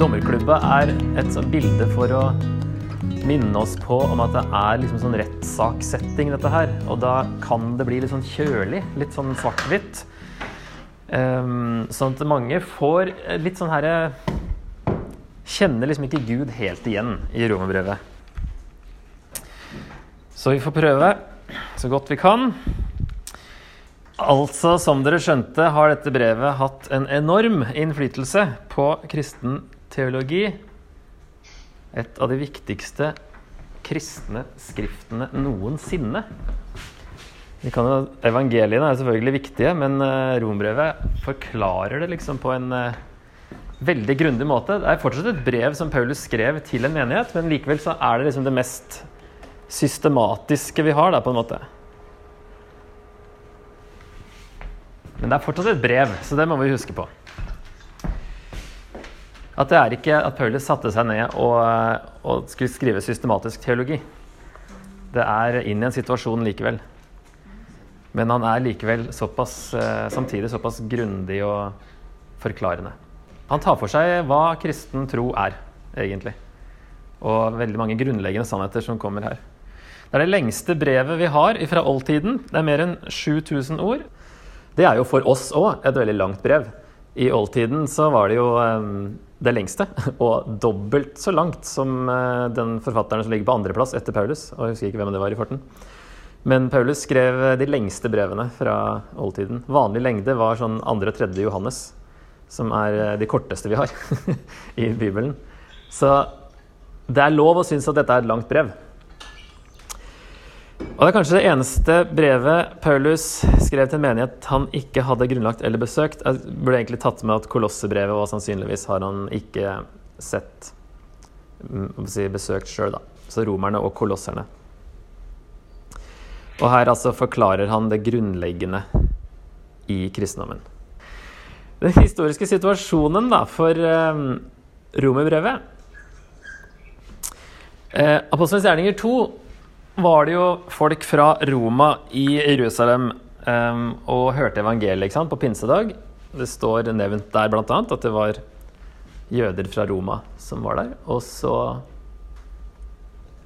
dommerklubba er et bilde for å minne oss på om at det er liksom sånn rettssakssetting, dette her. Og da kan det bli litt sånn kjølig, litt sånn svart-hvitt. Um, sånn at mange får litt sånn herre Kjenner liksom ikke Gud helt igjen i romerbrevet. Så vi får prøve så godt vi kan. Altså, som dere skjønte, har dette brevet hatt en enorm innflytelse på kristen teologi. Et av de viktigste kristne skriftene noensinne. Jo, evangeliene er selvfølgelig viktige, men uh, rombrevet forklarer det liksom på en uh, veldig grundig måte. Det er fortsatt et brev som Paulus skrev til en menighet, men likevel så er det liksom det mest systematiske vi har, da, på en måte. Men det er fortsatt et brev, så det må vi huske på. At det er ikke at Paulus satte seg ned og, og skulle skrive systematisk teologi. Det er inn i en situasjon likevel. Men han er likevel såpass, eh, samtidig såpass grundig og forklarende. Han tar for seg hva kristen tro er, egentlig. Og veldig mange grunnleggende sannheter som kommer her. Det er det lengste brevet vi har fra oldtiden. Det er mer enn 7000 ord. Det er jo for oss òg et veldig langt brev. I oldtiden så var det jo um, det lengste, og dobbelt så langt som uh, den forfatteren som ligger på andreplass etter Paulus. Og jeg husker ikke hvem det var i farten. Men Paulus skrev de lengste brevene fra oldtiden. Vanlig lengde var sånn andre og tredje Johannes, som er uh, de korteste vi har i Bibelen. Så det er lov å synes at dette er et langt brev. Og Det er kanskje det eneste brevet Paulus skrev til en menighet han ikke hadde grunnlagt eller besøkt. Jeg burde egentlig tatt med at Kolossebrevet og sannsynligvis har han ikke sett mm, si, besøkt sjøl, da. Så romerne og kolosserne. Og her altså forklarer han det grunnleggende i kristendommen. Den historiske situasjonen da, for eh, romerbrevet eh, Apostelens gjerninger 2 var det jo folk fra Roma i Jerusalem um, og hørte evangeliet sant, på pinsedag. Det står nevnt der bl.a. at det var jøder fra Roma som var der. Og så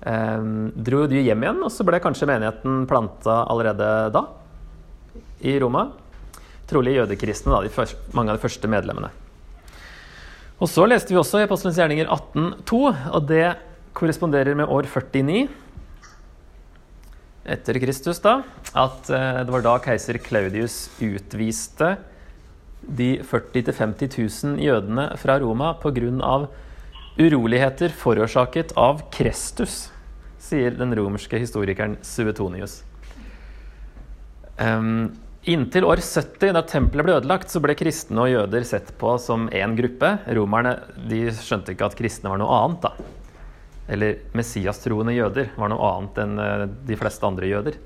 um, dro de hjem igjen, og så ble kanskje menigheten planta allerede da i Roma. Trolig jødekristne, da, første, mange av de første medlemmene. Og så leste vi også i Apostelens gjerninger 18.2, og det korresponderer med år 49 etter Kristus, da, at eh, det var da keiser Claudius utviste de 40 000-50 000 jødene fra Roma pga. uroligheter forårsaket av Krestus, sier den romerske historikeren Suetonius. Um, inntil år 70, da tempelet ble ødelagt, så ble kristne og jøder sett på som én gruppe. Romerne de skjønte ikke at kristne var noe annet. da eller messiastroende jøder, var noe annet enn eh, de fleste andre jøder.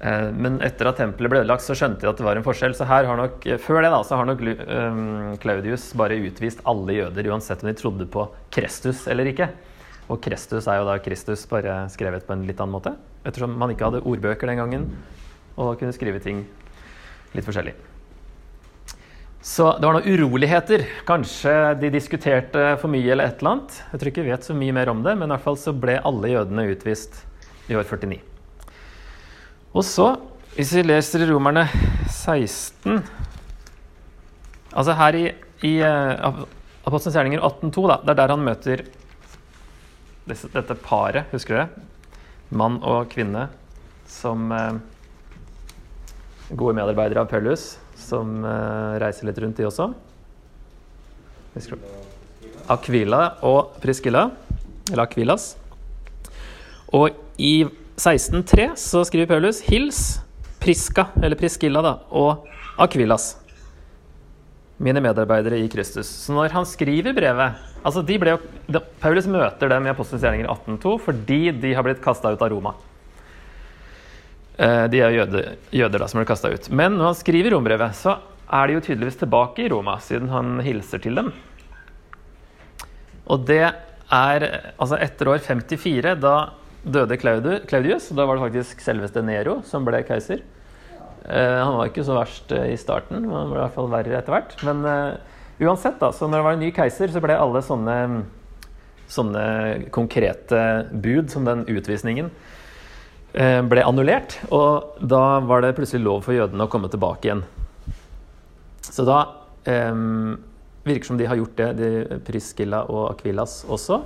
Eh, men etter at tempelet ble ødelagt, så skjønte de at det var en forskjell. Så her har nok, eh, før det da, så har nok Claudius bare utvist alle jøder, uansett om de trodde på Krestus eller ikke. Og Krestus er jo da Kristus, bare skrevet på en litt annen måte. Ettersom man ikke hadde ordbøker den gangen og kunne skrive ting litt forskjellig. Så det var noen uroligheter. Kanskje de diskuterte for mye eller et eller annet. Jeg tror ikke vi vet så mye mer om det, men i hvert fall så ble alle jødene utvist i år 49. Og så, hvis vi leser Romerne 16 Altså her i, i uh, Apostelens gjerninger 18.2, da, det er der han møter dette, dette paret, husker dere? Mann og kvinne som uh, gode medarbeidere av Paulus som uh, reiser litt rundt, de også. Aquila og Priscilla, eller Aquilas. Og i 16.3 så skriver Paulus 'Hils Priska, eller Priscilla, da, og Aquilas, mine medarbeidere i Kristus'. Så når han skriver brevet altså de ble, Paulus møter dem i Apostelens gjerninger 18.2 fordi de har blitt kasta ut av Roma. Eh, de er jøder, jøder da, som ble kasta ut. Men når han skriver rombrevet, så er de jo tydeligvis tilbake i Roma, siden han hilser til dem. Og det er altså etter år 54. Da døde Claudius. Da var det faktisk selveste Nero som ble keiser. Eh, han var ikke så verst eh, i starten, men han ble i hvert fall verre etter hvert. Men Uansett, da, så når det var en ny keiser, så ble alle sånne, sånne konkrete bud, som den utvisningen, ble annullert. Og da var det plutselig lov for jødene å komme tilbake igjen. Så da um, virker som de har gjort det, de Priscilla og Akvilas også.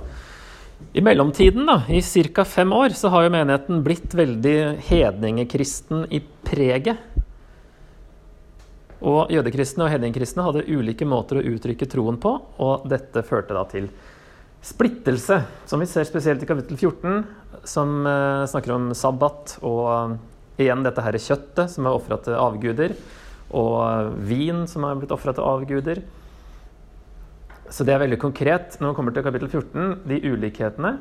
I mellomtiden, da, i ca. fem år, så har jo menigheten blitt veldig hedningekristen i preget. Og jødekristne og hedningkristne hadde ulike måter å uttrykke troen på, og dette førte da til splittelse, som vi ser spesielt i kapittel 14, som uh, snakker om sabbat og uh, igjen dette her kjøttet som er ofra til avguder, og uh, vin som er blitt ofra til avguder. Så det er veldig konkret når man kommer til kapittel 14, de ulikhetene.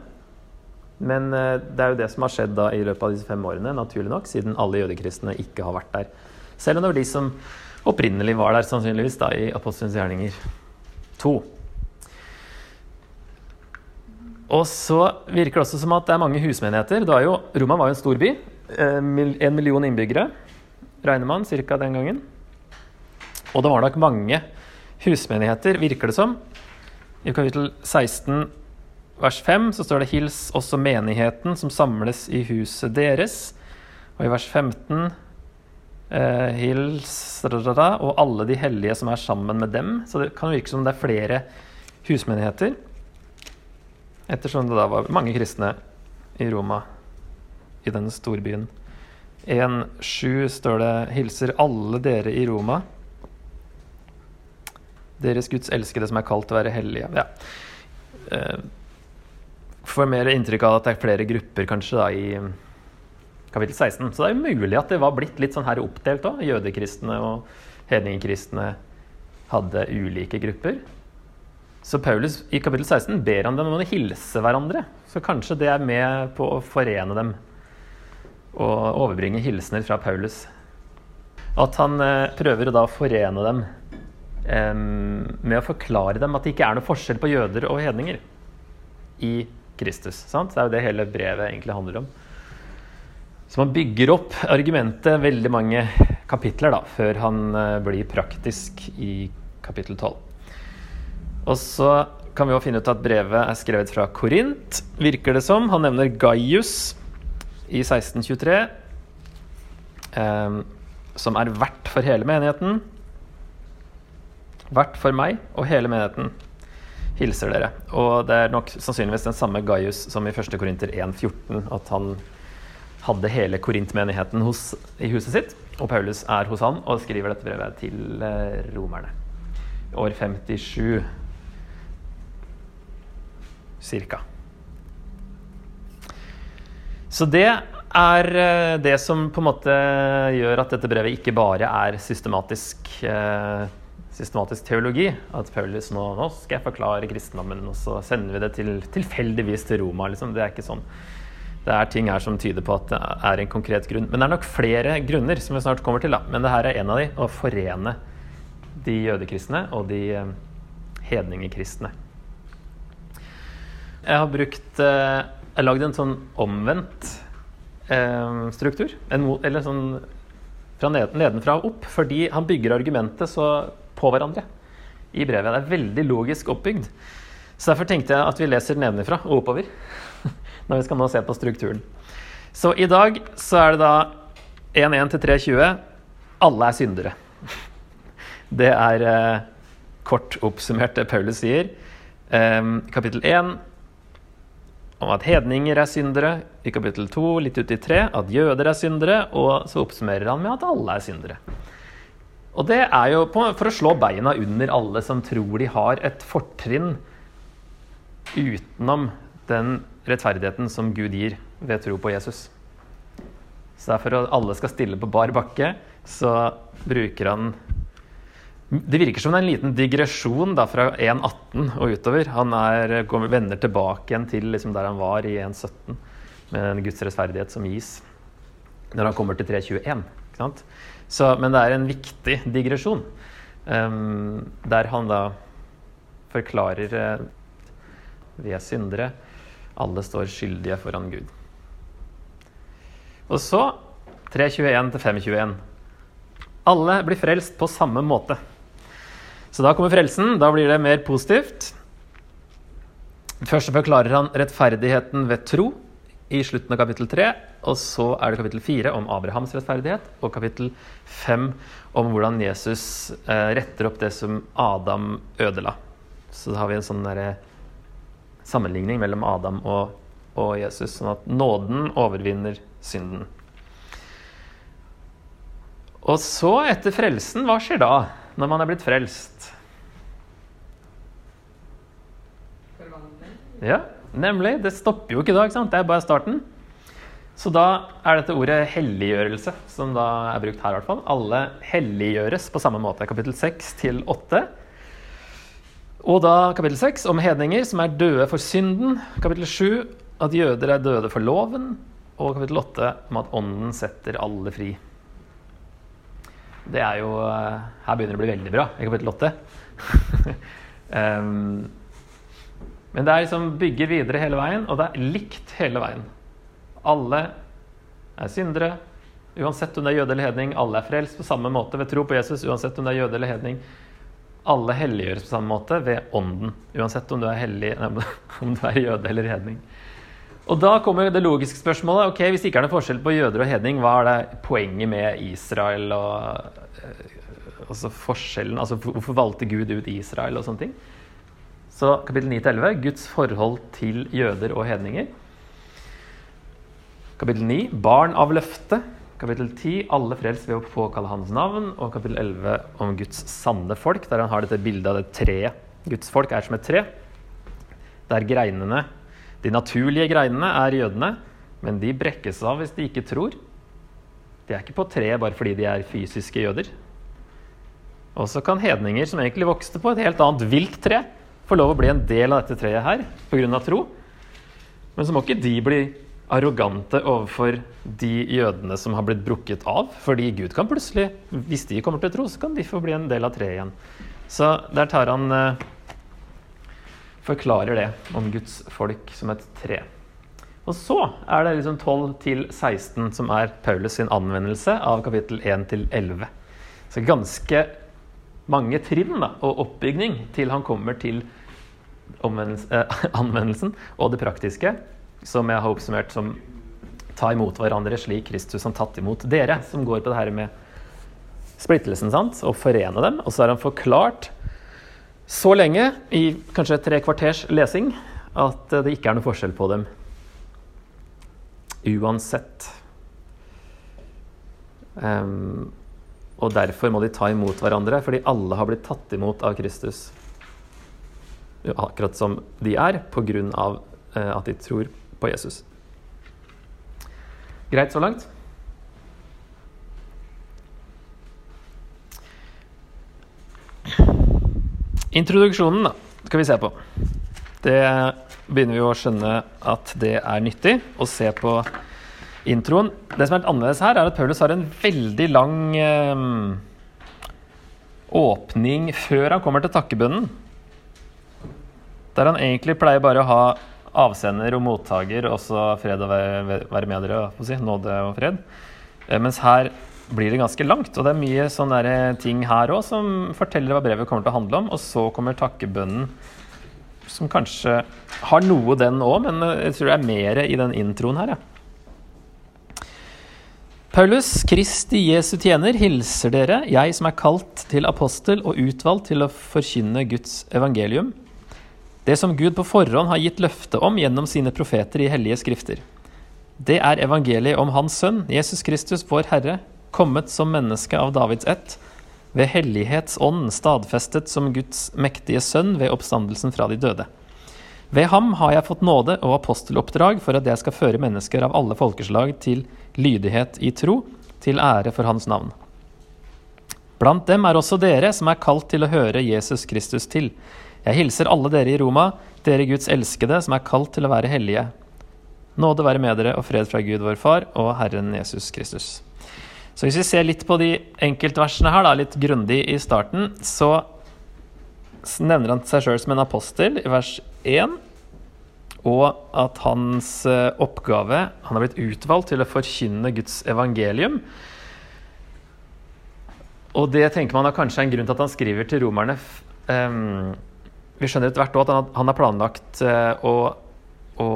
Men det er jo det som har skjedd da i løpet av disse fem årene, naturlig nok, siden alle jødekristne ikke har vært der. Selv om det var de som opprinnelig var der, sannsynligvis, da, i Apostelens gjerninger 2. Og så virker det også som at det er mange husmenigheter. Det var jo, Roma var jo en stor by. Eh, en million innbyggere, regner man, ca. den gangen. Og det var nok mange husmenigheter, virker det som. I kapittel 16 vers 5 så står det 'Hils også menigheten som samles i huset deres'. Og i vers 15 eh, hils og alle de hellige som er sammen med dem. Så det kan virke som det er flere husmenigheter. Ettersom det da var mange kristne i Roma, i denne storbyen. 1.7 står det 'Hilser alle dere i Roma'. Deres Guds elskede som er kalt å være hellige. Ja. Eh, får mer inntrykk av at det er flere grupper kanskje da i kapittel 16. Så det er jo mulig at det var blitt litt sånn her oppdelt òg. Jødekristne og hedningkristne hadde ulike grupper. Så Paulus i kapittel 16 ber han dem om å hilse hverandre. Så kanskje det er med på å forene dem og overbringe hilsener fra Paulus. At han eh, prøver å da forene dem med å forklare dem at det ikke er noe forskjell på jøder og hedninger i Kristus. Sant? Det er jo det hele brevet egentlig handler om. Så man bygger opp argumentet veldig mange kapitler da, før han eh, blir praktisk i kapittel 12. Og så kan vi jo finne ut at brevet er skrevet fra Korint, virker det som. Han nevner Gaius i 1623, eh, som er vert for hele menigheten. Vert for meg og hele menigheten hilser dere. Og det er nok sannsynligvis den samme Gaius som i 1. Korinter 1,14, at han hadde hele Korint-menigheten i huset sitt. Og Paulus er hos han og skriver dette brevet til eh, romerne. År 57 cirka. Så det er eh, det som på en måte gjør at dette brevet ikke bare er systematisk, eh, systematisk teologi. At Paulus nå, nå skal jeg forklare kristendommen, og så sender vi det til, tilfeldigvis til Roma. Liksom. Det er ikke sånn det er ting her som tyder på at det er en konkret grunn. Men det er nok flere grunner, som vi snart kommer til. da. Men det her er en av de, å forene de jødekristne og de eh, hedningekristne. Jeg har brukt eh, Jeg lagd en sånn omvendt eh, struktur. En, eller sånn fra nedenfra og opp. Fordi han bygger argumentet så på hverandre i brevet. Det er veldig logisk oppbygd. Så derfor tenkte jeg at vi leser nedenfra og oppover når vi skal nå se på strukturen. Så i dag så er det da 1.1 til 3.20. Alle er syndere. Det er eh, kort oppsummert det Paulus sier. Eh, kapittel 1 om at hedninger er syndere. I kapittel 2, litt ut i 3, at jøder er syndere. Og så oppsummerer han med at alle er syndere. Og det er jo for å slå beina under alle som tror de har et fortrinn utenom den rettferdigheten som Gud gir ved tro på Jesus. Så det er for at alle skal stille på bar bakke, så bruker han Det virker som det er en liten digresjon da, fra 1.18 og utover. Han er, vender tilbake igjen til liksom der han var i 1.17, med en Guds rettferdighet som gis, når han kommer til 3.21. Så, men det er en viktig digresjon, um, der han da forklarer uh, Vi er syndere. Alle står skyldige foran Gud. Og så 3.21 til 5.21. Alle blir frelst på samme måte. Så da kommer frelsen. Da blir det mer positivt. Først forklarer han rettferdigheten ved tro i slutten av kapittel 3. Og så er det kapittel 4 om Abrahams rettferdighet, og kapittel 5 om hvordan Jesus eh, retter opp det som Adam ødela. Så da har vi en sånn sammenligning mellom Adam og, og Jesus, sånn at nåden overvinner synden. Og så, etter frelsen, hva skjer da? Når man er blitt frelst? Ja, nemlig. Det stopper jo ikke da. ikke sant? Det er bare starten. Så da er dette ordet helliggjørelse som da er brukt her. i hvert fall. Alle helliggjøres på samme måte. Kapittel 6 til 8. Og da kapittel 6 om hedninger som er døde for synden. Kapittel 7 at jøder er døde for loven. Og kapittel 8 om at ånden setter alle fri. Det er jo eh, Her begynner det å bli veldig bra i kapittel 8. um, men det er liksom bygger videre hele veien, og det er likt hele veien. Alle er syndere, uansett om det er jøde eller hedning. Alle er frelst på samme måte ved tro på Jesus, uansett om det er jøde eller hedning. Alle helliggjøres på samme måte ved ånden, uansett om du er, hellig, om du er jøde eller hedning. Og da kommer det logiske spørsmålet. ok, Hvis det ikke er noen forskjell på jøder og hedning, hva er det poenget med Israel og altså forskjellen, altså Hvorfor valgte Gud ut Israel og sånne ting? Så kapittel 9-11 Guds forhold til jøder og hedninger. Kapittel 9 barn av løftet. Kapittel 10 alle frelst ved å påkalle hans navn. Og kapittel 11 om Guds sanne folk, der han har dette bildet av det treet. Guds folk er som et tre, der greinene, de naturlige greinene, er jødene. Men de brekkes av hvis de ikke tror. De er ikke på treet bare fordi de er fysiske jøder. Og så kan hedninger som egentlig vokste på et helt annet vilt tre, få lov å bli en del av dette treet her pga. tro. Men så må ikke de bli arrogante overfor de jødene som har blitt brukket av. Fordi Gud kan plutselig, hvis de kommer til tro, så kan de få bli en del av treet igjen. Så der tar han eh, Forklarer det om Guds folk som et tre. Og så er det liksom 12 til 16 som er Paulus sin anvendelse av kapittel 1 til 11. Så ganske mange trinn da, og oppbygning til han kommer til eh, anvendelsen og det praktiske, som jeg har oppsummert som ta imot hverandre slik Kristus har tatt imot dere, som går på det her med splittelsen sant? og forene dem. Og så har han forklart så lenge, i kanskje tre kvarters lesing, at det ikke er noe forskjell på dem. Uansett. Um, og derfor må de ta imot hverandre, fordi alle har blitt tatt imot av Kristus. Akkurat som de er, pga. Eh, at de tror på Jesus. Greit så langt? Introduksjonen da, skal vi se på. Det begynner vi å skjønne at det er nyttig å se på introen. Det som er litt annerledes her, er at Paulus har en veldig lang eh, åpning før han kommer til takkebønnen. Der han egentlig pleier bare å ha avsender og mottaker, også fred og være med dere, si, nåde og fred. Eh, mens her blir det ganske langt, og det er mye sånne ting her òg som forteller hva brevet kommer til å handle om. Og så kommer takkebønnen, som kanskje har noe, den òg, men jeg tror det er mer i den introen her. Ja. Paulus, Kristi Jesu tjener, hilser dere, jeg som er kalt til apostel og utvalgt til å forkynne Guds evangelium, det som Gud på forhånd har gitt løfte om gjennom sine profeter i hellige skrifter. Det er evangeliet om Hans Sønn, Jesus Kristus, vår Herre, kommet som menneske av Davids ett, ved hellighetsånd stadfestet som Guds mektige sønn ved oppstandelsen fra de døde. Ved ham har jeg fått nåde og aposteloppdrag for at jeg skal føre mennesker av alle folkeslag til lydighet i tro, til ære for hans navn. Blant dem er også dere som er kalt til å høre Jesus Kristus til. Jeg hilser alle dere i Roma, dere Guds elskede som er kalt til å være hellige. Nåde være med dere og fred fra Gud vår Far og Herren Jesus Kristus. Så hvis vi ser litt på de enkeltversene her, da, litt grundig i starten, så nevner han seg sjøl som en apostel i vers 1. Og at hans eh, oppgave Han har blitt utvalgt til å forkynne Guds evangelium. Og det tenker man er kanskje en grunn til at han skriver til romerne. Um, vi skjønner etter hvert òg at han har planlagt uh, å, å,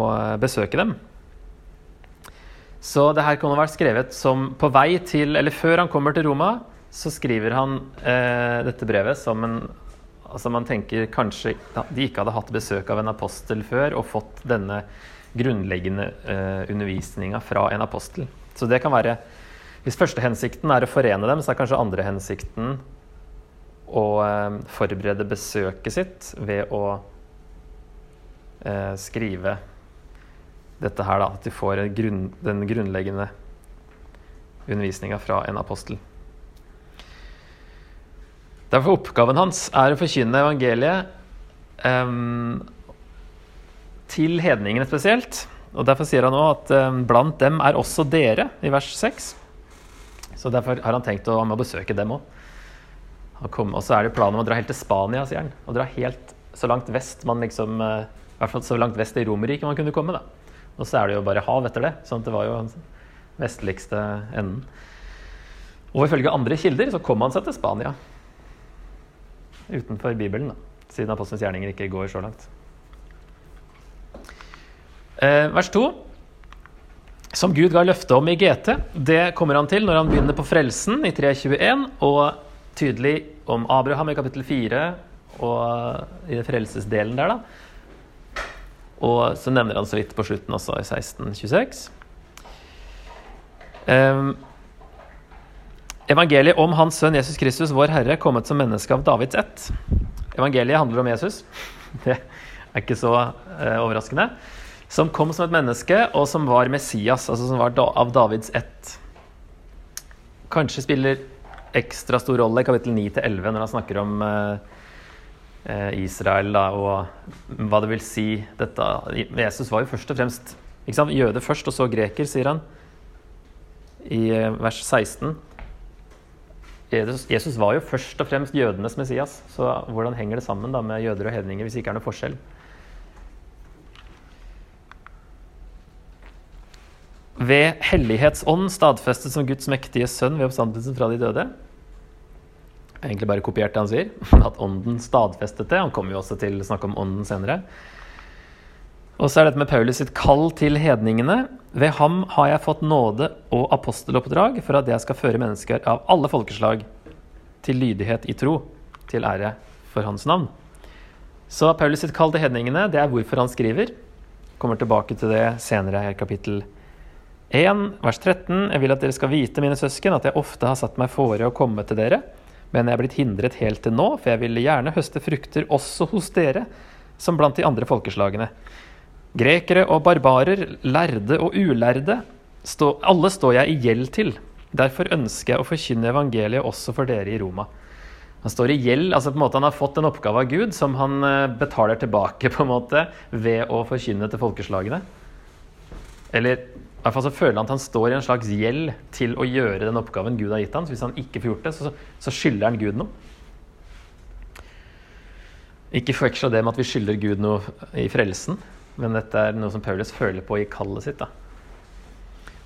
besøke dem. Så det her ha vært skrevet som på vei til, eller før han kommer til Roma, så skriver han eh, dette brevet som en Altså Man tenker kanskje de ikke hadde hatt besøk av en apostel før og fått denne grunnleggende eh, undervisninga fra en apostel. Så det kan være Hvis første hensikten er å forene dem, så er kanskje andre hensikten å eh, forberede besøket sitt ved å eh, skrive dette her, da. At de får grunn, den grunnleggende undervisninga fra en apostel. Derfor oppgaven hans er å forkynne evangeliet um, til hedningene spesielt. Og Derfor sier han nå at um, blant dem er også dere, i vers 6. Så derfor har han tenkt å, å besøke dem òg. Og så er det planen om å dra helt til Spania, sier han. Og dra helt så langt vest man liksom eh, I hvert fall så langt vest i Romerriket man kunne komme, da. Og så er det jo bare hav etter det. sånn at det var jo den vestligste enden. Og ifølge andre kilder så kom han seg til Spania. Utenfor Bibelen, da. Siden apostelens gjerninger ikke går så langt. Eh, vers 2. Som Gud ga løfte om i GT, det kommer han til når han begynner på frelsen i 321. og tydelig om Abraham i kapittel 4 og i frelsesdelen der, da. Og så nevner han så vidt på slutten også, i 1626. Um, evangeliet om Hans sønn Jesus Kristus, vår Herre, kommet som menneske av Davids ett. Evangeliet handler om Jesus. Det er ikke så uh, overraskende. Som kom som et menneske, og som var Messias, altså som var av Davids ett. Kanskje spiller ekstra stor rolle i kapittel 9-11 når han snakker om eh, eh, Israel da, og hva det vil si dette Jesus var jo først og fremst jøde først, og så greker, sier han i eh, vers 16. Jesus, Jesus, var jo først og fremst jødenes Messias, så hvordan henger det sammen da med jøder og hedninger hvis det ikke er noe forskjell? ved hellighetsånd stadfestet som Guds mektige sønn ved oppstandelsen fra de døde. Egentlig bare kopiert det han sier, at ånden stadfestet det. Han kommer jo også til å snakke om ånden senere. Og så er dette med Paulus sitt kall til hedningene. Ved ham har jeg fått nåde og aposteloppdrag for at jeg skal føre mennesker av alle folkeslag til lydighet i tro, til ære for hans navn. Så Paulus sitt kall til hedningene, det er hvorfor han skriver. Kommer tilbake til det senere i kapittel 1. 1, vers 13. Jeg vil at dere skal vite, mine søsken, at jeg ofte har satt meg fore å komme til dere, men jeg er blitt hindret helt til nå, for jeg ville gjerne høste frukter også hos dere, som blant de andre folkeslagene. Grekere og barbarer, lærde og ulærde, stå, alle står jeg i gjeld til. Derfor ønsker jeg å forkynne evangeliet også for dere i Roma. Han står i gjeld, altså på en måte han har fått en oppgave av Gud som han eh, betaler tilbake på en måte ved å forkynne til folkeslagene. Eller hvert fall så føler han at han står i en slags gjeld til å gjøre den oppgaven Gud har gitt ham. Så hvis han ikke får gjort det, så, så skylder han Gud noe. Ikke forveksla det med at vi skylder Gud noe i frelsen, men dette er noe som Paulus føler på i kallet sitt. da.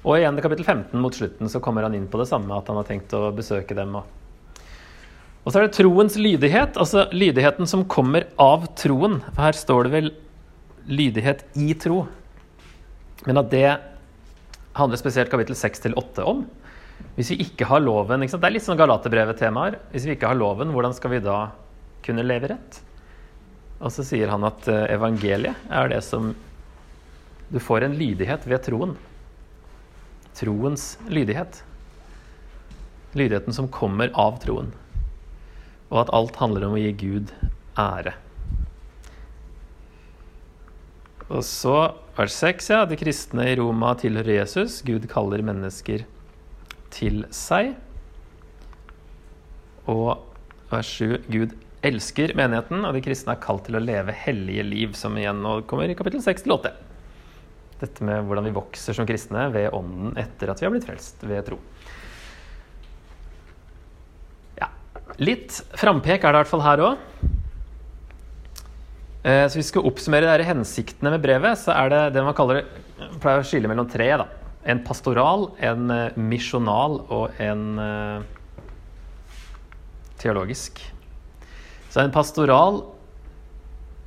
Og igjen i kapittel 15 mot slutten så kommer han inn på det samme, at han har tenkt å besøke dem. Og, og så er det troens lydighet, altså lydigheten som kommer av troen. For her står det vel lydighet i tro. Men at det handler spesielt kapittel 6-8 om. Hvis vi ikke har loven Det er litt sånn Galaterbrevet-temaer. Hvis vi ikke har loven, hvordan skal vi da kunne leve rett? Og så sier han at eh, evangeliet er det som Du får en lydighet ved troen. Troens lydighet. Lydigheten som kommer av troen. Og at alt handler om å gi Gud ære. Og så vers 6, ja. De kristne i Roma tilhører Jesus. Gud kaller mennesker til seg. Og vers 7. Gud elsker menigheten, og de kristne er kalt til å leve hellige liv, som igjen nå kommer i kapittel 6 til 8. Dette med hvordan vi vokser som kristne ved ånden etter at vi har blitt frelst ved tro. Ja, Litt frampek er det i hvert fall her òg. Eh, så hvis vi skal oppsummere de hensiktene med brevet, så er det det man kaller pleier å skille mellom tre. Da. En pastoral, en eh, misjonal og en, eh, teologisk. Så en pastoral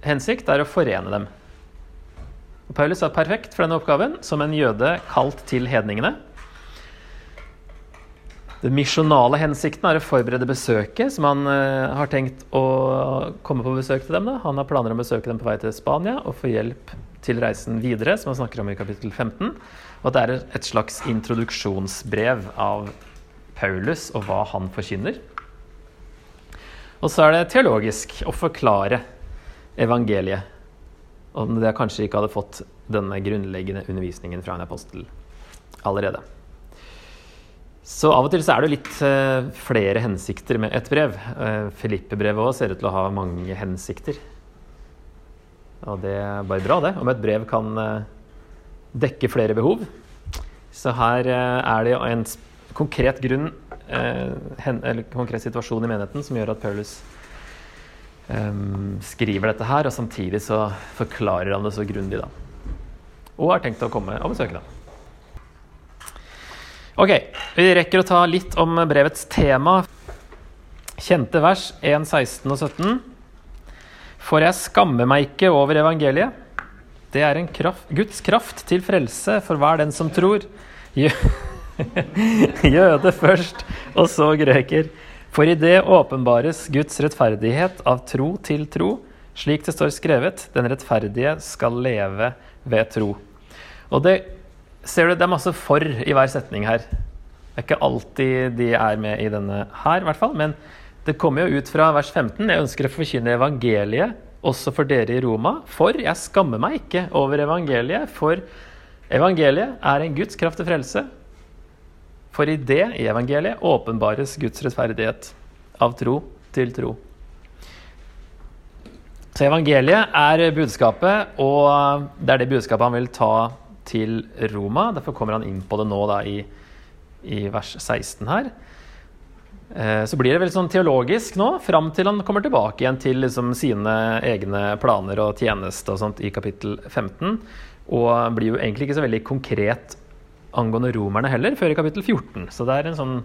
hensikt er å forene dem. Paulus er perfekt for denne oppgaven, som en jøde kalt til hedningene. Den misjonale hensikten er å forberede besøket, som han uh, har tenkt å komme på besøk til dem. Da. Han har planer om å besøke dem på vei til Spania og få hjelp til reisen videre, som han snakker om i kapittel 15. Og det er et slags introduksjonsbrev av Paulus og hva han forkynner. Og så er det teologisk å forklare evangeliet. Om det kanskje ikke hadde fått denne grunnleggende undervisningen fra en apostel allerede. Så av og til så er det litt uh, flere hensikter med et brev. Uh, Filippe-brevet òg ser ut til å ha mange hensikter. Og det er bare bra, det, om et brev kan uh, dekke flere behov. Så her er det en konkret grunn, eller konkret situasjon i menigheten som gjør at Paulus skriver dette her, og samtidig så forklarer han det så grundig, da. Og har tenkt å komme og besøke dem. Ok, vi rekker å ta litt om brevets tema. Kjente vers 1, 16 og 17. For jeg skammer meg ikke over evangeliet. Det er en kraft, Guds kraft til frelse for hver den som tror. Jøde først, og så greker. For i det åpenbares Guds rettferdighet av tro til tro, slik det står skrevet, den rettferdige skal leve ved tro. Og det ser du, det er masse 'for' i hver setning her. Det er ikke alltid de er med i denne her, i hvert fall. Men det kommer jo ut fra vers 15. Jeg ønsker å forkynne evangeliet også for dere i Roma. For jeg skammer meg ikke over evangeliet, for evangeliet er en Guds kraft til frelse. For i det, i evangeliet, åpenbares Guds rettferdighet av tro til tro. Så evangeliet er budskapet, og det er det budskapet han vil ta til Roma. Derfor kommer han inn på det nå da, i, i vers 16 her. Eh, så blir det veldig sånn teologisk nå, fram til han kommer tilbake igjen til liksom, sine egne planer og tjeneste og sånt i kapittel 15. Og blir jo egentlig ikke så veldig konkret angående romerne heller, før i kapittel 14. Så det er en sånn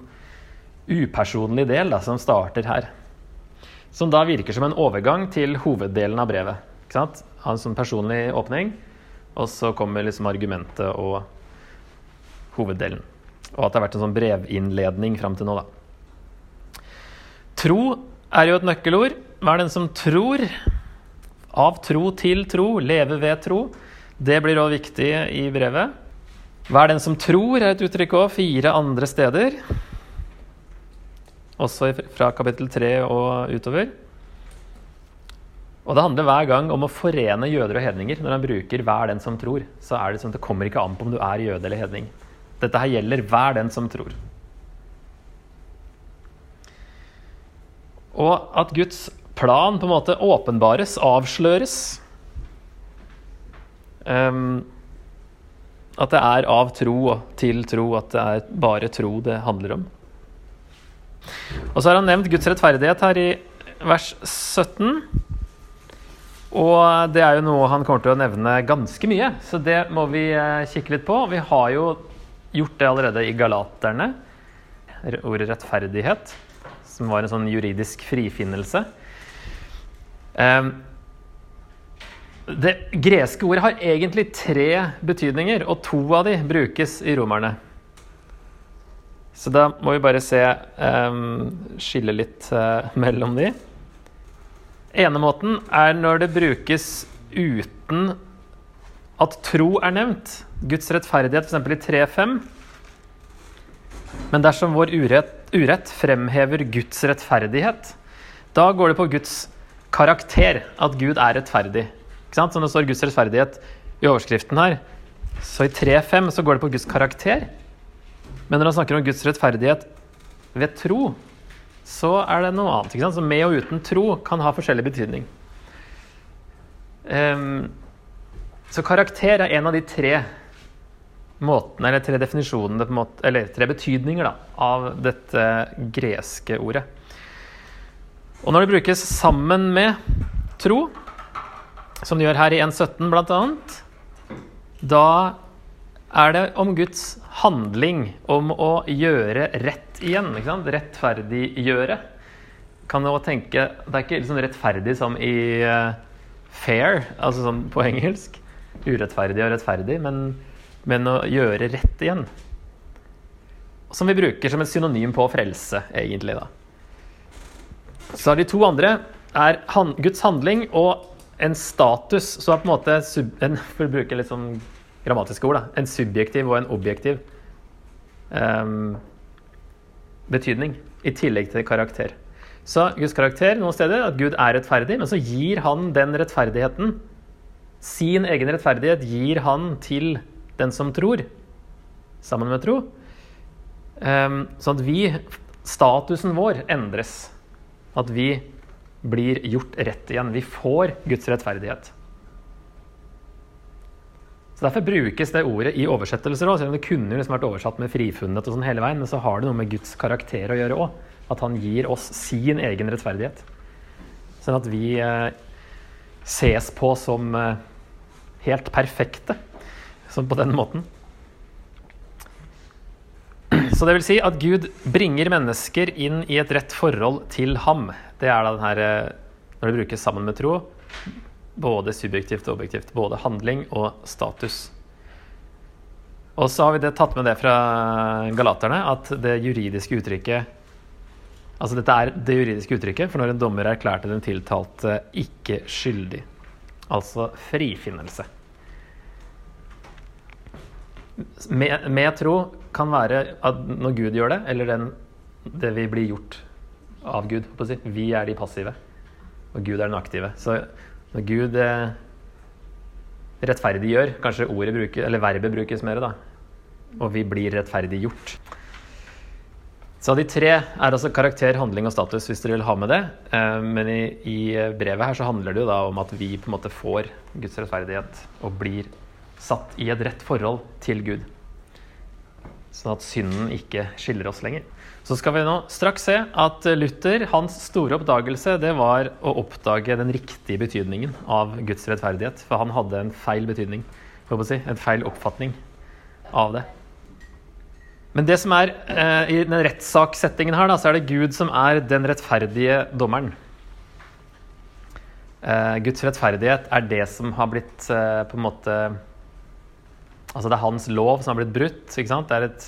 upersonlig del da, som starter her. Som da virker som en overgang til hoveddelen av brevet. Ikke sant? Ha en sånn personlig åpning. Og så kommer liksom argumentet og hoveddelen. Og at det har vært en sånn brevinnledning fram til nå, da. Tro er jo et nøkkelord. Hva er den som tror? Av tro til tro, leve ved tro. Det blir òg viktig i brevet. Hva er den som tror, er et uttrykk òg fire andre steder. Også fra kapittel tre og utover. Og det handler hver gang om å forene jøder og hedninger. Når han bruker 'hver den som tror', så er det sånn at det kommer ikke an på om du er jøde eller hedning. Dette her gjelder hver den som tror. Og at Guds plan på en måte åpenbares, avsløres. Um, at det er av tro og til tro, at det er bare tro det handler om. Og så har han nevnt Guds rettferdighet her i vers 17. Og det er jo noe han kommer til å nevne ganske mye, så det må vi eh, kikke litt på. Vi har jo gjort det allerede i Galaterne. Ordet rettferdighet, som var en sånn juridisk frifinnelse. Ehm, det greske ordet har egentlig tre betydninger, og to av de brukes i romerne. Så da må vi bare se um, Skille litt uh, mellom de ene måten er når det brukes uten at tro er nevnt. Guds rettferdighet, f.eks. i 3.5. Men dersom vår urett, urett, fremhever Guds rettferdighet, da går det på Guds karakter, at Gud er rettferdig. Ikke sant? Så når det står Guds rettferdighet i overskriften her, så i 3.5 så går det på Guds karakter. Men når han snakker om Guds rettferdighet ved tro, så er det noe annet. ikke sant? Så med og uten tro kan ha forskjellig betydning. Um, så karakter er en av de tre måtene, eller tre definisjonene, måte, eller tre betydninger, da, av dette greske ordet. Og når det brukes sammen med tro, som det gjør her i 1.17 bl.a., da er det om Guds handling, om å gjøre rett igjen. Rettferdiggjøre. kan jo tenke Det er ikke liksom rettferdig som i uh, fair, altså sånn på engelsk. Urettferdig og rettferdig, men, men å gjøre rett igjen. Som vi bruker som et synonym på frelse, egentlig. da. Så har de to andre er han, Guds handling og en status. Så er på en måte, en, for å bruke litt sånn grammatiske ord, da, en subjektiv og en objektiv um, betydning. I tillegg til karakter. Så Guds karakter noen steder at Gud er rettferdig, men så gir han den rettferdigheten, sin egen rettferdighet, gir han til den som tror, sammen med tro. Um, sånn at vi, statusen vår, endres. At vi blir gjort rett igjen. Vi får Guds rettferdighet. Så Derfor brukes det ordet i oversettelser òg, selv om det kunne liksom vært oversatt med frifunnet og sånn hele veien, men så har det noe med Guds karakter å gjøre òg. At han gir oss sin egen rettferdighet. Sånn at vi eh, ses på som eh, helt perfekte. Sånn på den måten. Så det vil si at Gud bringer mennesker inn i et rett forhold til ham. Det er da den her eh, Når det brukes sammen med tro, både subjektivt og objektivt. Både handling og status. Og så har vi det, tatt med det fra galaterne, at det juridiske uttrykket Altså dette er det juridiske uttrykket for når en dommer erklærte den tiltalte ikke skyldig. Altså frifinnelse. Med, med, tro kan være at når Gud gjør det, eller den, det vi blir gjort av Gud. Vi er de passive, og Gud er den aktive. Så når Gud eh, rettferdiggjør, kanskje ordet bruker, eller verbet brukes mer, da, og vi blir rettferdiggjort. Så de tre er altså karakter, handling og status, hvis dere vil ha med det. Eh, men i, i, brevet her så handler det jo da om at vi på en måte får Guds rettferdighet og blir satt i et rett forhold til Gud. Sånn at synden ikke skiller oss lenger. Så skal vi nå straks se at Luther, hans store oppdagelse, det var å oppdage den riktige betydningen av Guds rettferdighet. For han hadde en feil betydning, si, en feil oppfatning av det. Men det som er eh, i den rettssakssettingen her, da, så er det Gud som er den rettferdige dommeren. Eh, Guds rettferdighet er det som har blitt eh, på en måte Altså det er hans lov som har blitt brutt. ikke sant? Det er et,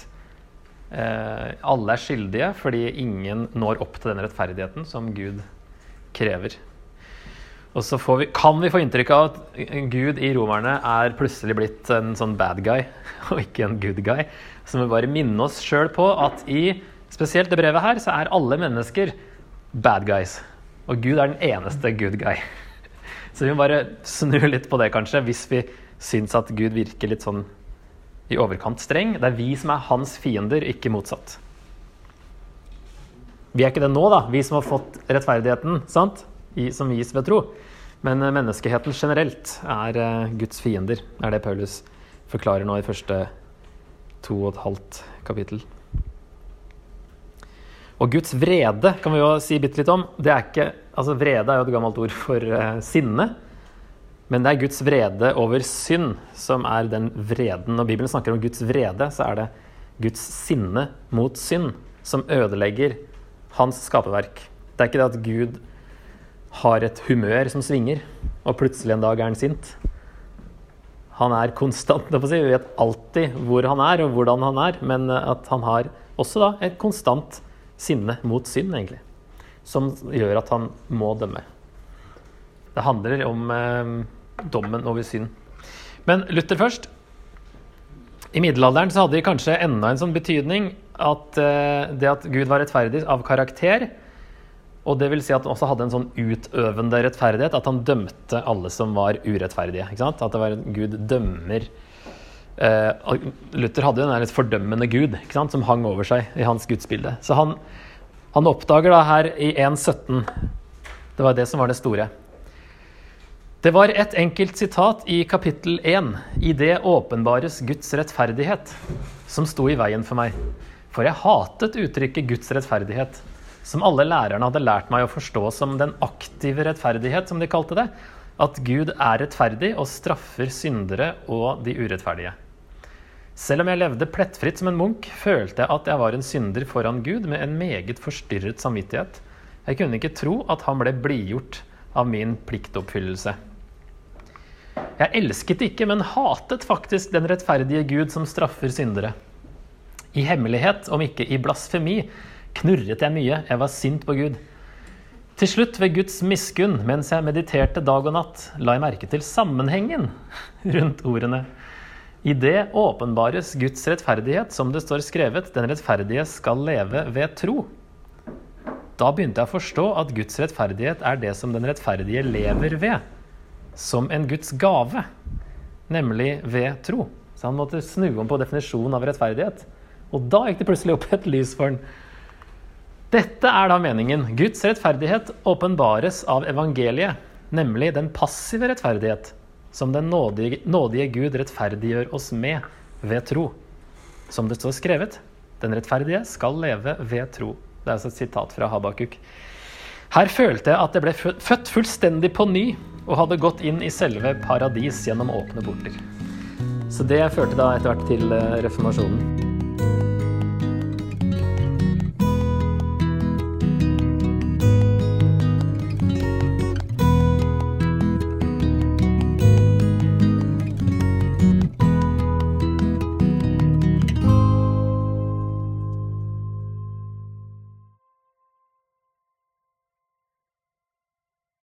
alle er skyldige fordi ingen når opp til den rettferdigheten som Gud krever. Og så vi, kan vi få inntrykk av at Gud i romerne er plutselig blitt en sånn bad guy og ikke en good guy. Så vi bare minne oss sjøl på at i spesielt det brevet her, så er alle mennesker bad guys. Og Gud er den eneste good guy. Så vi må bare snu litt på det, kanskje, hvis vi syns at Gud virker litt sånn i overkant streng. Det er vi som er hans fiender, ikke motsatt. Vi er ikke det nå, da, vi som har fått rettferdigheten sant? I, som gis ved tro. Men eh, menneskeheten generelt er uh, Guds fiender, er det Paulus forklarer nå i første to og et halvt kapittel. Og Guds vrede kan vi jo si bitte litt om. Det er ikke, altså Vrede er jo et gammelt ord for uh, sinne. Men det er Guds vrede over synd som er den vreden. Når Bibelen snakker om Guds vrede, så er det Guds sinne mot synd som ødelegger hans skaperverk. Det er ikke det at Gud har et humør som svinger, og plutselig en dag er han sint. Han er konstant. Vi vet alltid hvor han er og hvordan han er, men at han har også da et konstant sinne mot synd, egentlig. Som gjør at han må dømme. Det handler om eh, dommen over synd. Men Luther først. I middelalderen så hadde de kanskje enda en sånn betydning at uh, det at Gud var rettferdig av karakter, og det vil si at han også hadde en sånn utøvende rettferdighet, at han dømte alle som var urettferdige. At det var en Gud dømmer uh, Luther hadde jo en litt fordømmende gud som hang over seg i hans gudsbilde. Så han, han oppdager da her i 1.17 Det var det som var det store. Det var et enkelt sitat i kapittel 1, i det åpenbares Guds rettferdighet, som sto i veien for meg. For jeg hatet uttrykket Guds rettferdighet, som alle lærerne hadde lært meg å forstå som den aktive rettferdighet, som de kalte det. At Gud er rettferdig og straffer syndere og de urettferdige. Selv om jeg levde plettfritt som en munk, følte jeg at jeg var en synder foran Gud med en meget forstyrret samvittighet. Jeg kunne ikke tro at han ble blidgjort av min pliktoppfyllelse. Jeg elsket ikke, men hatet faktisk den rettferdige Gud som straffer syndere. I hemmelighet, om ikke i blasfemi, knurret jeg mye, jeg var sint på Gud. Til slutt, ved Guds miskunn, mens jeg mediterte dag og natt, la jeg merke til sammenhengen rundt ordene. I det åpenbares Guds rettferdighet, som det står skrevet, den rettferdige skal leve ved tro. Da begynte jeg å forstå at Guds rettferdighet er det som den rettferdige lever ved, som en Guds gave, nemlig ved tro. Så han måtte snu om på definisjonen av rettferdighet. Og da gikk det plutselig opp et lys for han. Dette er da meningen. Guds rettferdighet åpenbares av evangeliet, nemlig den passive rettferdighet, som den nådige, nådige Gud rettferdiggjør oss med ved tro. Som det står skrevet, den rettferdige skal leve ved tro. Det er altså et sitat fra Habakuk. Her følte jeg at jeg ble født fullstendig på ny og hadde gått inn i selve paradis gjennom åpne porter. Så det førte da etter hvert til eh, reformasjonen.